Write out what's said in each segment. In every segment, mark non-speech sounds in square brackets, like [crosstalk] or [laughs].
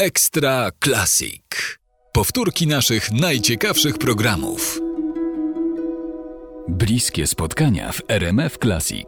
Ekstra Classic. Powtórki naszych najciekawszych programów. Bliskie spotkania w RMF Classic.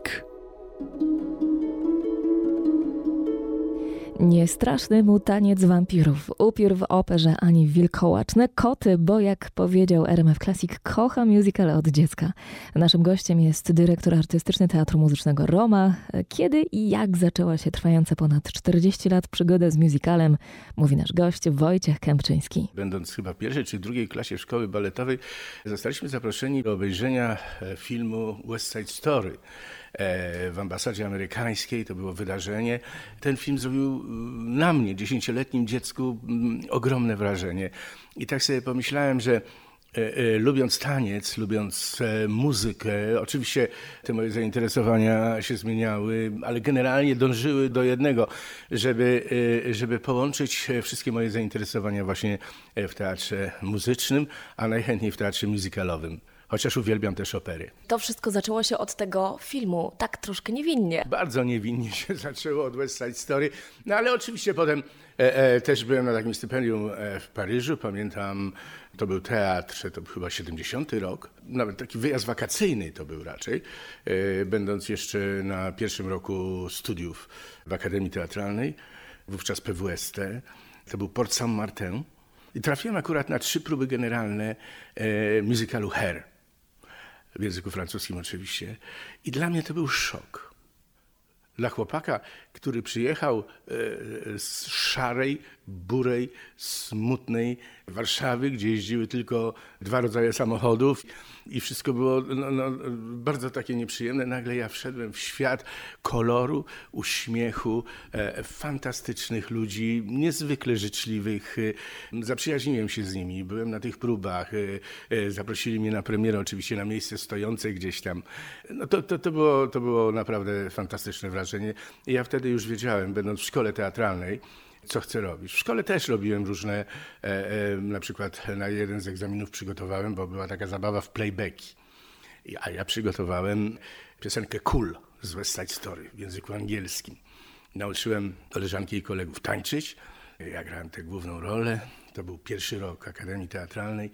Niestraszny mu taniec wampirów, upiór w operze ani wilkołaczne koty, bo jak powiedział RMF Classic, kocha musical od dziecka. Naszym gościem jest dyrektor artystyczny Teatru Muzycznego Roma. Kiedy i jak zaczęła się trwająca ponad 40 lat przygoda z musicalem, mówi nasz gość Wojciech Kępczyński. Będąc chyba w pierwszej czy drugiej klasie szkoły baletowej, zostaliśmy zaproszeni do obejrzenia e, filmu West Side Story w ambasadzie amerykańskiej. To było wydarzenie. Ten film zrobił na mnie, dziesięcioletnim dziecku, mm, ogromne wrażenie. I tak sobie pomyślałem, że e, e, lubiąc taniec, lubiąc e, muzykę, oczywiście te moje zainteresowania się zmieniały, ale generalnie dążyły do jednego, żeby, żeby połączyć wszystkie moje zainteresowania właśnie w teatrze muzycznym, a najchętniej w teatrze musicalowym chociaż uwielbiam też opery. To wszystko zaczęło się od tego filmu, tak troszkę niewinnie. Bardzo niewinnie [laughs] się zaczęło od West Side Story, no ale oczywiście potem e, e, też byłem na takim stypendium e, w Paryżu, pamiętam, to był teatr, to był chyba 70 rok, nawet taki wyjazd wakacyjny to był raczej, e, będąc jeszcze na pierwszym roku studiów w Akademii Teatralnej, wówczas PWST, to był Port Saint-Martin. I trafiłem akurat na trzy próby generalne e, musicalu Hair w języku francuskim oczywiście. I dla mnie to był szok. Dla chłopaka, który przyjechał e, z szarej, burej, smutnej Warszawy, gdzie jeździły tylko dwa rodzaje samochodów i wszystko było no, no, bardzo takie nieprzyjemne. Nagle ja wszedłem w świat koloru, uśmiechu, e, fantastycznych ludzi, niezwykle życzliwych. Zaprzyjaźniłem się z nimi, byłem na tych próbach. E, zaprosili mnie na premierę, oczywiście na miejsce stojące gdzieś tam. No to, to, to, było, to było naprawdę fantastyczne wrażenie. I ja wtedy już wiedziałem, będąc w szkole teatralnej, co chcę robić. W szkole też robiłem różne, e, e, na przykład na jeden z egzaminów przygotowałem, bo była taka zabawa w playbacki. A ja przygotowałem piosenkę Cool z West Side Story w języku angielskim. Nauczyłem koleżanki i kolegów tańczyć. Ja grałem tę główną rolę. To był pierwszy rok Akademii Teatralnej.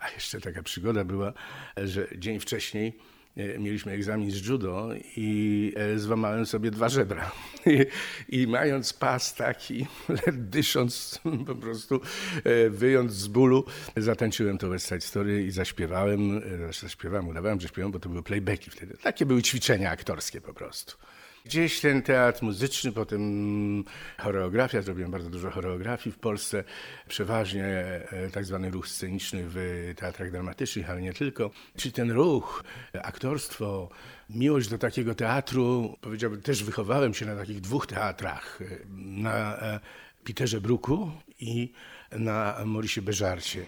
A jeszcze taka przygoda była, że dzień wcześniej mieliśmy egzamin z judo i e, złamałem sobie dwa żebra. [laughs] I, mając pas taki, [laughs] dysząc [laughs] po prostu, e, wyjąc z bólu, zatańczyłem to West Side Story i zaśpiewałem, zaśpiewałem, udawałem, że śpiewam, bo to były playbacki wtedy. Takie były ćwiczenia aktorskie po prostu. Gdzieś ten teatr muzyczny, potem choreografia, zrobiłem bardzo dużo choreografii w Polsce, przeważnie e, tak zwany ruch sceniczny w teatrach dramatycznych, ale nie tylko. Czyli ten ruch, aktorstwo, miłość do takiego teatru, powiedziałbym, też wychowałem się na takich dwóch teatrach, na e, Peterze Bruku i na Morisie Beżarcie.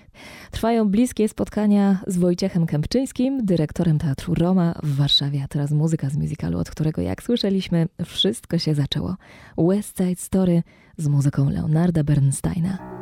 Trwają bliskie spotkania z Wojciechem Kępczyńskim, dyrektorem Teatru Roma w Warszawie, a teraz muzyka z musicalu, od którego, jak słyszeliśmy, wszystko się zaczęło. West Side Story z muzyką Leonarda Bernsteina.